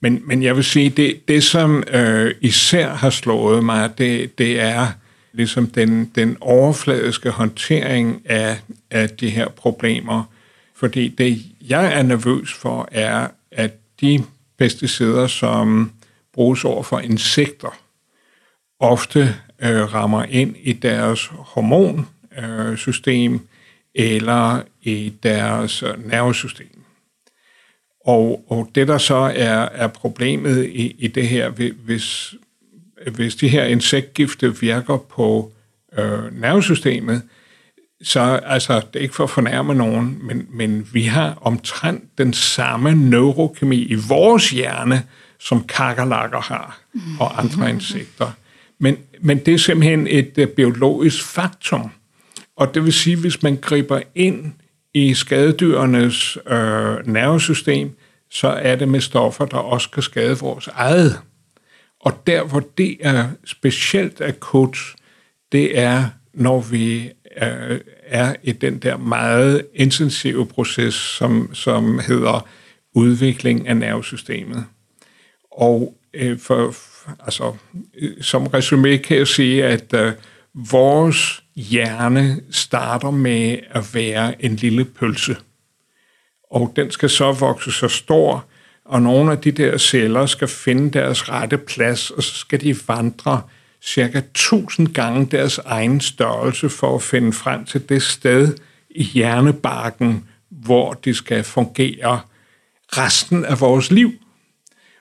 Men, men jeg vil sige, det, det som øh, især har slået mig, det, det er ligesom den, den overfladiske håndtering af, af de her problemer. Fordi det, jeg er nervøs for, er, at de pesticider, som bruges over for insekter, ofte øh, rammer ind i deres hormonsystem øh, eller i deres øh, nervesystem. Og, og det, der så er, er problemet i, i det her, hvis, hvis de her insektgifte virker på øh, nervesystemet, så altså, det er ikke for at fornærme nogen, men, men vi har omtrent den samme neurokemi i vores hjerne, som kakkerlakker har, og andre insekter. Men, men det er simpelthen et uh, biologisk faktum. Og det vil sige, hvis man griber ind i skadedyrenes øh, nervesystem, så er det med stoffer, der også kan skade vores eget. Og der, hvor det er specielt akut, det er, når vi øh, er i den der meget intensive proces, som, som hedder udvikling af nervesystemet. Og øh, for, altså, øh, som resume kan jeg sige, at øh, vores hjerne starter med at være en lille pølse. Og den skal så vokse så stor, og nogle af de der celler skal finde deres rette plads, og så skal de vandre cirka 1000 gange deres egen størrelse for at finde frem til det sted i hjernebarken, hvor de skal fungere resten af vores liv.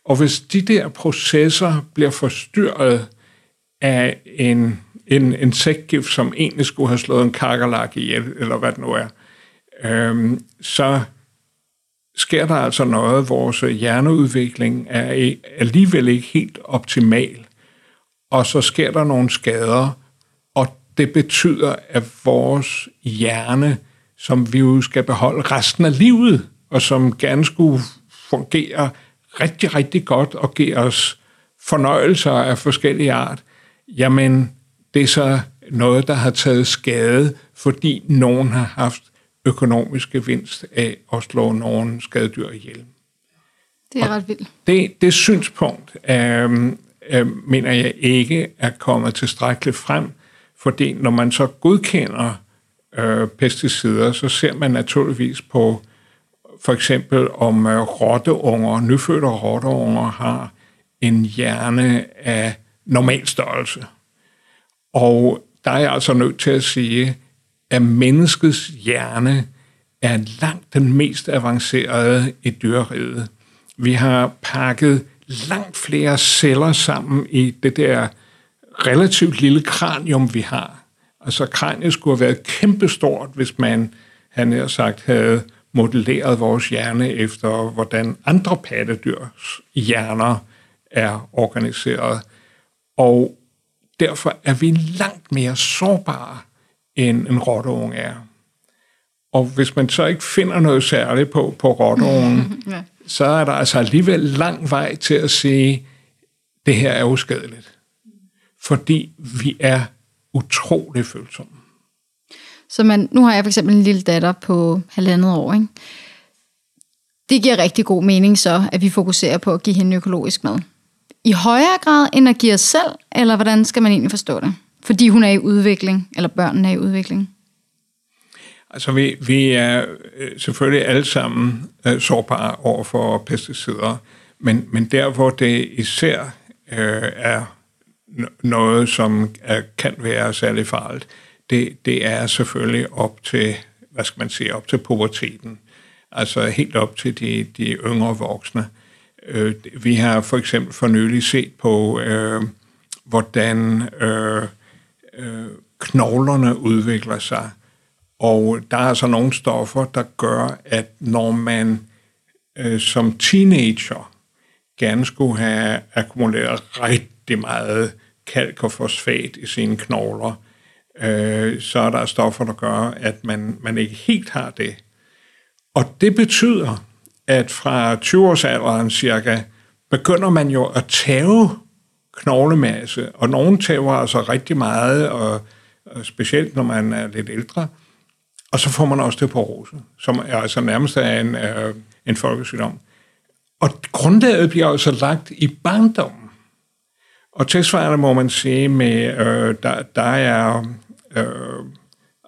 Og hvis de der processer bliver forstyrret af en, en insektgift, som egentlig skulle have slået en kakerlak ihjel, eller hvad det nu er, øhm, så sker der altså noget, vores hjerneudvikling er alligevel ikke helt optimal og så sker der nogle skader, og det betyder, at vores hjerne, som vi jo skal beholde resten af livet, og som gerne skulle fungere rigtig, rigtig godt og give os fornøjelser af forskellige art, jamen det er så noget, der har taget skade, fordi nogen har haft økonomisk gevinst af at slå nogen skadedyr ihjel. Det er ret vildt. Det, det synspunkt øhm, øh, mener jeg ikke er kommet tilstrækkeligt frem Fordi når man så godkender øh, pesticider, så ser man naturligvis på for eksempel om øh, rotteunger, nyfødte rotteunger har en hjerne af normal størrelse. Og der er jeg altså nødt til at sige, at menneskets hjerne er langt den mest avancerede i dyreriget. Vi har pakket langt flere celler sammen i det der relativt lille kranium, vi har. Altså kraniet skulle have været kæmpestort, hvis man, han har sagt, havde modelleret vores hjerne efter, hvordan andre pattedyrs hjerner er organiseret. Og derfor er vi langt mere sårbare, end en rotteunge er. Og hvis man så ikke finder noget særligt på, på rotteungen, ja så er der altså alligevel lang vej til at sige, det her er uskadeligt. Fordi vi er utrolig følsomme. Så man, nu har jeg for eksempel en lille datter på halvandet år. Ikke? Det giver rigtig god mening så, at vi fokuserer på at give hende økologisk mad. I højere grad end at give os selv, eller hvordan skal man egentlig forstå det? Fordi hun er i udvikling, eller børnene er i udvikling. Altså, vi, vi er øh, selvfølgelig alle sammen øh, sårbare over for pesticider, men, men der, hvor det især øh, er noget, som er, kan være særlig farligt, det, det er selvfølgelig op til, hvad skal man sige, op til puberteten. Altså helt op til de, de yngre voksne. Øh, vi har for eksempel for nylig set på, øh, hvordan øh, øh, knoglerne udvikler sig og der er altså nogle stoffer, der gør, at når man øh, som teenager gerne skulle have akkumuleret rigtig meget kalk og fosfat i sine knogler, øh, så er der stoffer, der gør, at man, man ikke helt har det. Og det betyder, at fra 20-årsalderen cirka, begynder man jo at tage knoglemasse, og nogen tager altså rigtig meget, og, og specielt når man er lidt ældre, og så får man osteoporose, som er altså nærmest er en, øh, en folkesygdom. Og grundlaget bliver altså lagt i barndommen. Og tilsvarende må man sige, med øh, der, der er øh,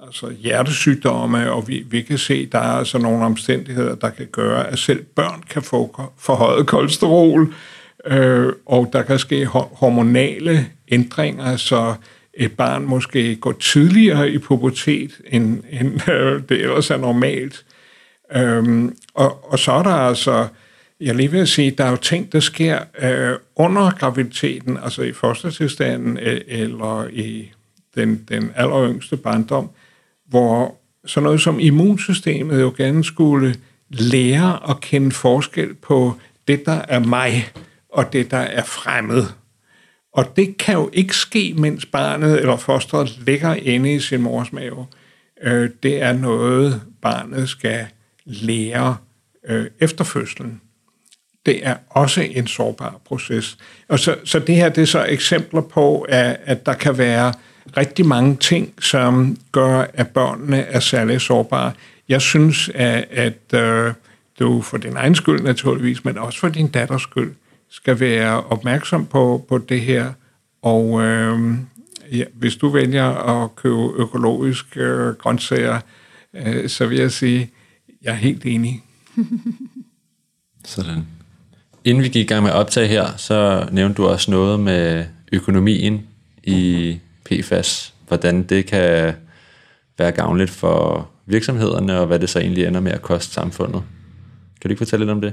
altså hjertesygdomme, og vi, vi kan se, der er altså nogle omstændigheder, der kan gøre, at selv børn kan få forhøjet kolesterol, øh, og der kan ske hormonale ændringer, så et barn måske går tidligere i pubertet, end, end øh, det ellers er normalt. Øhm, og, og så er der altså, jeg lige vil sige, der er jo ting, der sker øh, under graviditeten, altså i fostertilstanden øh, eller i den, den alleryngste barndom, hvor sådan noget som immunsystemet jo gerne skulle lære at kende forskel på det, der er mig, og det, der er fremmed. Og det kan jo ikke ske, mens barnet eller fosteret ligger inde i sin mors mave. Øh, det er noget, barnet skal lære øh, efter fødslen. Det er også en sårbar proces. Og så, så det her det er så eksempler på, at, at der kan være rigtig mange ting, som gør, at børnene er særlig sårbare. Jeg synes, at, at øh, du for din egen skyld naturligvis, men også for din datters skyld, skal være opmærksom på, på det her. Og øh, ja, hvis du vælger at købe økologiske øh, grøntsager, øh, så vil jeg sige, jeg er helt enig. Sådan. Inden vi gik i gang med optag her, så nævnte du også noget med økonomien i PFAS. Hvordan det kan være gavnligt for virksomhederne, og hvad det så egentlig ender med at koste samfundet. Kan du ikke fortælle lidt om det?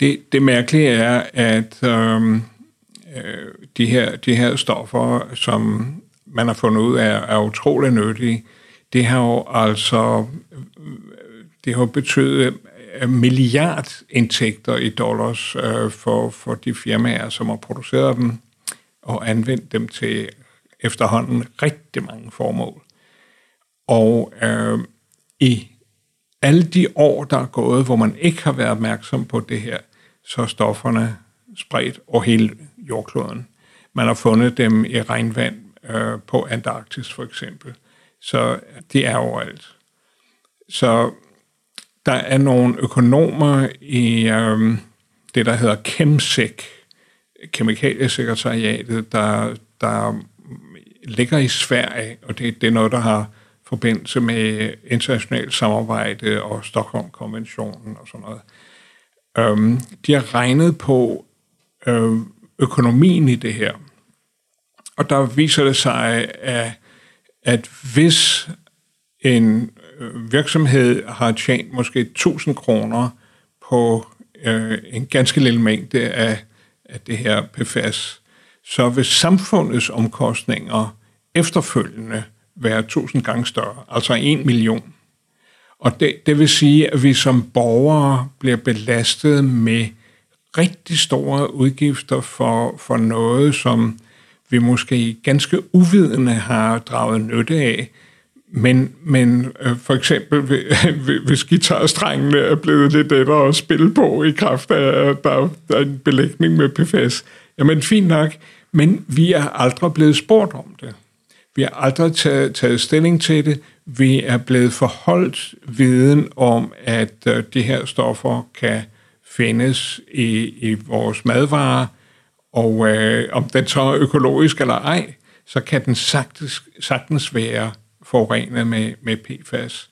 Det, det mærkelige er, at øhm, øh, de, her, de her stoffer, som man har fundet ud af, er utrolig nyttige. Det har jo altså det har betydet øh, milliardindtægter i dollars øh, for, for de firmaer, som har produceret dem og anvendt dem til efterhånden rigtig mange formål. Og øh, i alle de år, der er gået, hvor man ikke har været opmærksom på det her, så er stofferne spredt over hele jordkloden. Man har fundet dem i regnvand øh, på Antarktis for eksempel. Så de er overalt. Så der er nogle økonomer i øh, det, der hedder ChemSec, Kemikaliesekretariatet, der, der ligger i Sverige, og det, det er noget, der har forbindelse med internationalt samarbejde og Stockholm-konventionen og sådan noget. Øhm, de har regnet på øh, økonomien i det her. Og der viser det sig, at, at hvis en øh, virksomhed har tjent måske 1000 kroner på øh, en ganske lille mængde af, af det her PFAS, så vil samfundets omkostninger efterfølgende være 1000 gange større, altså 1 million. Og det, det vil sige, at vi som borgere bliver belastet med rigtig store udgifter for, for noget, som vi måske ganske uvidende har draget nytte af. Men, men øh, for eksempel, hvis guitarstrengene er blevet lidt lettere at spille på i kraft af, at der, der er en belægning med PFAS, jamen fint nok, men vi er aldrig blevet spurgt om det. Vi har aldrig taget, taget stilling til det. Vi er blevet forholdt viden om, at øh, de her stoffer kan findes i, i vores madvarer, og øh, om den så er økologisk eller ej, så kan den sagtens, sagtens være forurenet med, med PFAS.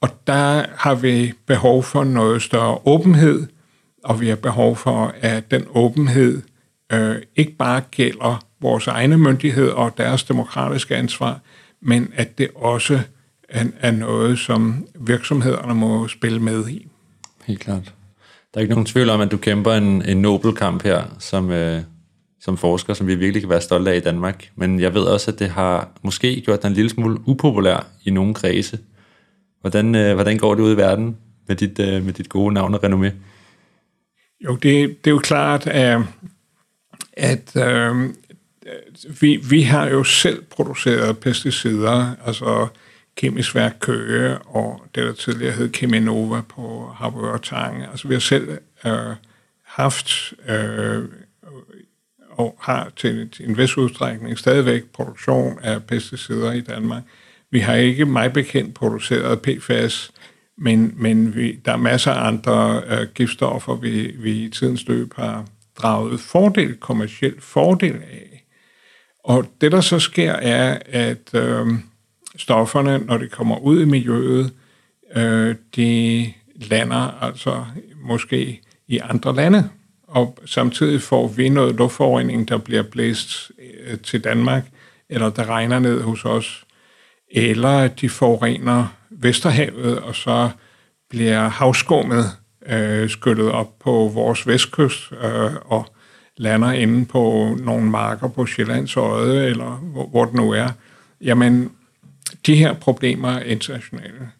Og der har vi behov for noget større åbenhed, og vi har behov for, at den åbenhed øh, ikke bare gælder vores egne myndigheder og deres demokratiske ansvar, men at det også er, er noget, som virksomhederne må spille med i. Helt klart. Der er ikke nogen tvivl om, at du kæmper en, en nobel kamp her som, øh, som forsker, som vi virkelig kan være stolte af i Danmark. Men jeg ved også, at det har måske gjort dig en lille smule upopulær i nogle kredse. Hvordan, øh, hvordan går det ud i verden med dit, øh, med dit gode navn og renommé? Jo, det, det er jo klart, at, at øh, vi, vi har jo selv produceret pesticider, altså Kemisk Værk Køge og det, der tidligere hed Keminova på Harbour Tange. Altså vi har selv øh, haft øh, og har til, til en vis udstrækning stadigvæk produktion af pesticider i Danmark. Vi har ikke mig bekendt produceret PFAS, men, men vi, der er masser af andre øh, giftstoffer, vi, vi i tidens løb har draget fordel, kommersiel fordel af. Og det, der så sker, er, at øh, stofferne, når de kommer ud i miljøet, øh, de lander altså måske i andre lande, og samtidig får vi noget luftforurening, der bliver blæst øh, til Danmark, eller der regner ned hos os, eller de forurener Vesterhavet, og så bliver havskummet øh, skyllet op på vores vestkyst øh, og lander inde på nogle marker på Sjællands Øje, eller hvor, hvor det nu er. Jamen, de her problemer er internationale.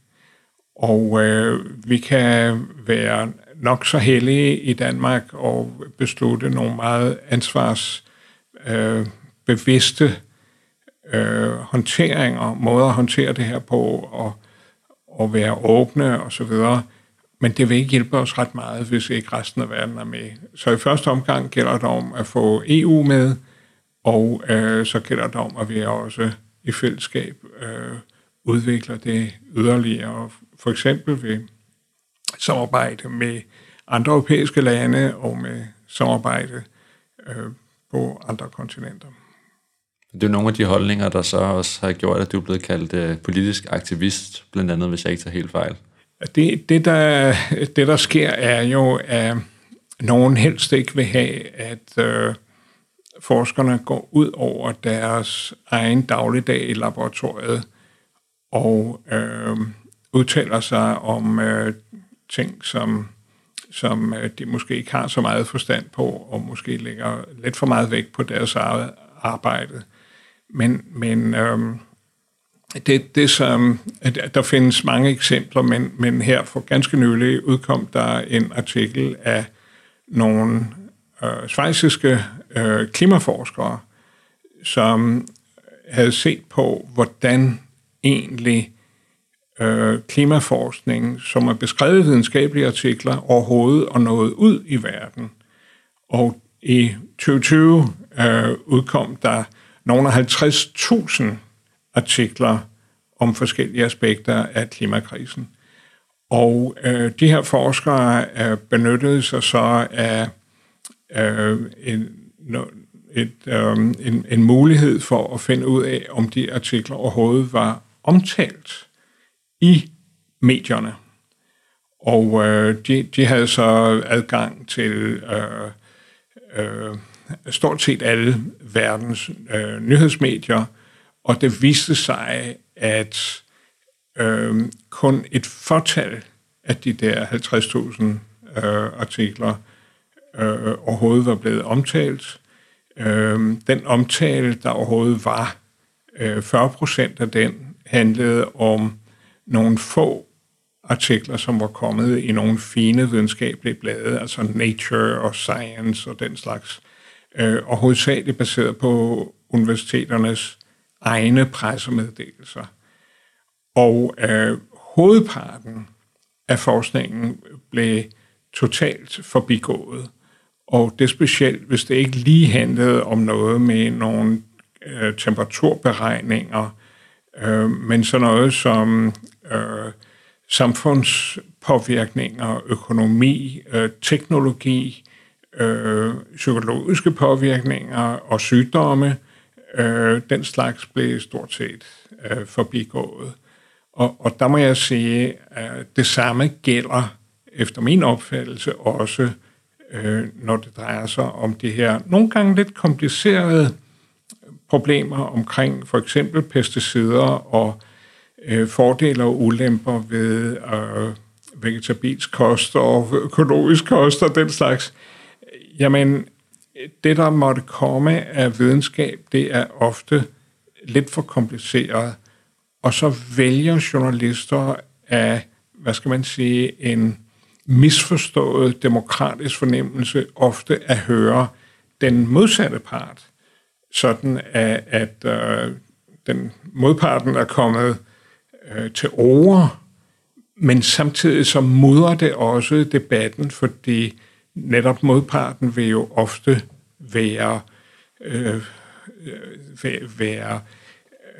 Og øh, vi kan være nok så heldige i Danmark og beslutte nogle meget ansvarsbevidste øh, øh, håndteringer, måder at håndtere det her på, og, og være åbne og så videre. Men det vil ikke hjælpe os ret meget, hvis ikke resten af verden er med. Så i første omgang gælder det om at få EU med, og øh, så gælder det om, at vi også i fællesskab øh, udvikler det yderligere. For eksempel ved samarbejde med andre europæiske lande og med samarbejde øh, på andre kontinenter. Det er nogle af de holdninger, der så også har gjort, at du er blevet kaldt øh, politisk aktivist, blandt andet, hvis jeg ikke tager helt fejl. Det, det, der, det der sker, er jo, at nogen helst ikke vil have, at øh, forskerne går ud over deres egen dagligdag i laboratoriet og øh, udtaler sig om øh, ting, som, som øh, de måske ikke har så meget forstand på, og måske lægger lidt for meget vægt på deres eget arbejde. Men, men øh, det, det som, der findes mange eksempler, men, men her for ganske nylig udkom der en artikel af nogle øh, svejsiske øh, klimaforskere, som havde set på, hvordan egentlig øh, klimaforskning, som er beskrevet i videnskabelige artikler, overhovedet og nået ud i verden. Og i 2020 øh, udkom der nogle af 50.000 artikler om forskellige aspekter af klimakrisen. Og øh, de her forskere øh, benyttede sig så af øh, en, et, øh, en, en mulighed for at finde ud af, om de artikler overhovedet var omtalt i medierne. Og øh, de, de havde så adgang til øh, øh, stort set alle verdens øh, nyhedsmedier, og det viste sig, at øh, kun et fortal af de der 50.000 øh, artikler øh, overhovedet var blevet omtalt. Øh, den omtale, der overhovedet var, øh, 40 procent af den handlede om nogle få artikler, som var kommet i nogle fine videnskabelige blade, altså Nature og Science og den slags, øh, og hovedsageligt baseret på universiteternes egne pressemeddelelser. Og øh, hovedparten af forskningen blev totalt forbigået. Og det er specielt, hvis det ikke lige handlede om noget med nogle øh, temperaturberegninger, øh, men sådan noget som øh, samfundspåvirkninger, økonomi, øh, teknologi, øh, psykologiske påvirkninger og sygdomme, øh, den slags blev stort set øh, forbigået. Og, og der må jeg sige, at det samme gælder efter min opfattelse også, øh, når det drejer sig om de her nogle gange lidt komplicerede problemer omkring for eksempel pesticider og øh, fordele og ulemper ved øh, vegetabilsk kost og økologisk kost og den slags. Jamen, det der måtte komme af videnskab, det er ofte lidt for kompliceret, og så vælger journalister af, hvad skal man sige, en misforstået demokratisk fornemmelse ofte at høre den modsatte part, sådan at, at øh, den modparten er kommet øh, til ord, men samtidig så mudrer det også debatten, fordi netop modparten vil jo ofte være, øh, øh være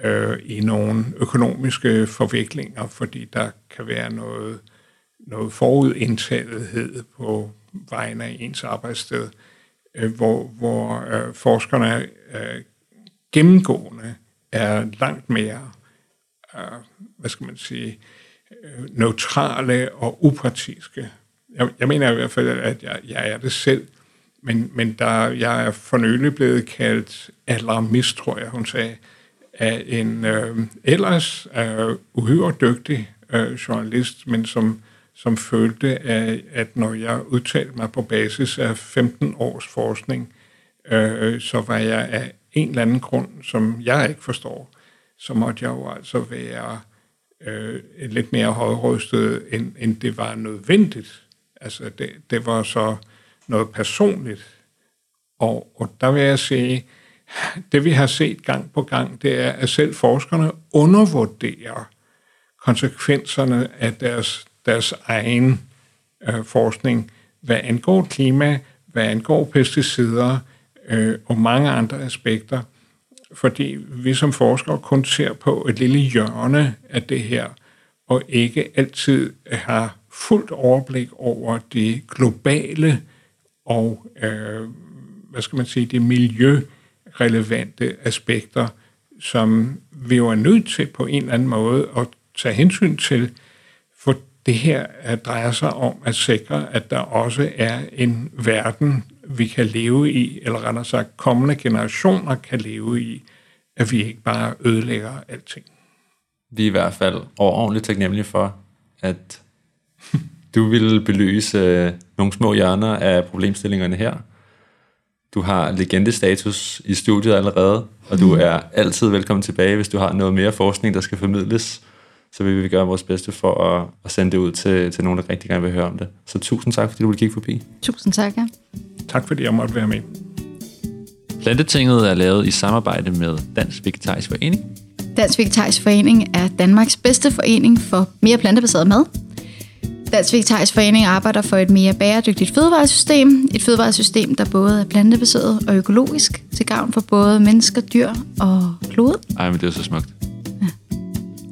øh, i nogle økonomiske forviklinger, fordi der kan være noget, noget forudindtagethed på vegne af ens arbejdssted, øh, hvor, hvor øh, forskerne øh, gennemgående er langt mere øh, hvad skal man sige, øh, neutrale og upartiske. Jeg, jeg mener i hvert fald, at jeg, jeg er det selv, men, men der, jeg er for nylig blevet kaldt alarmist, tror jeg, hun sagde, af en øh, ellers øh, uhyre dygtig øh, journalist, men som, som følte, at, at når jeg udtalte mig på basis af 15 års forskning, øh, så var jeg af en eller anden grund, som jeg ikke forstår, så måtte jeg jo altså være øh, lidt mere højrystet, end, end det var nødvendigt. Altså, det, det var så noget personligt. Og, og der vil jeg sige, det vi har set gang på gang, det er, at selv forskerne undervurderer konsekvenserne af deres, deres egen øh, forskning, hvad angår klima, hvad angår pesticider øh, og mange andre aspekter – fordi vi som forskere kun ser på et lille hjørne af det her, og ikke altid har fuldt overblik over det globale og, øh, hvad skal man sige, de miljørelevante aspekter, som vi jo er nødt til på en eller anden måde at tage hensyn til, det her drejer sig om at sikre, at der også er en verden, vi kan leve i, eller rettere sagt kommende generationer kan leve i, at vi ikke bare ødelægger alting. Vi er i hvert fald overordentligt taknemmelige for, at du ville belyse øh, nogle små hjørner af problemstillingerne her. Du har legendestatus i studiet allerede, og du mm. er altid velkommen tilbage, hvis du har noget mere forskning, der skal formidles. Så vil vi gøre vores bedste for at, at sende det ud til, til nogen, der rigtig gerne vil høre om det. Så tusind tak, fordi du ville kigge forbi. Tusind tak, ja. Tak, fordi jeg måtte være med. Plantetinget er lavet i samarbejde med Dansk Vegetarisk Forening. Dansk Vegetarisk Forening er Danmarks bedste forening for mere plantebaseret mad. Dansk Vegetarisk Forening arbejder for et mere bæredygtigt fødevaresystem. Et fødevaresystem, der både er plantebaseret og økologisk, til gavn for både mennesker, dyr og klode. Ej, men det er så smukt.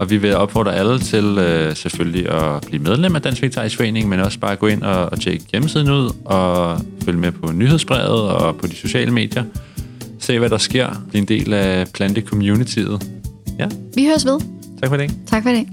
Og vi vil opfordre alle til øh, selvfølgelig at blive medlem af Dansk Vegetarisk Forening, men også bare gå ind og, og tjekke hjemmesiden ud og følge med på nyhedsbrevet og på de sociale medier. Se, hvad der sker. Bliv en del af plante-communityet. Ja, Vi høres ved. tak for det. Tak for det.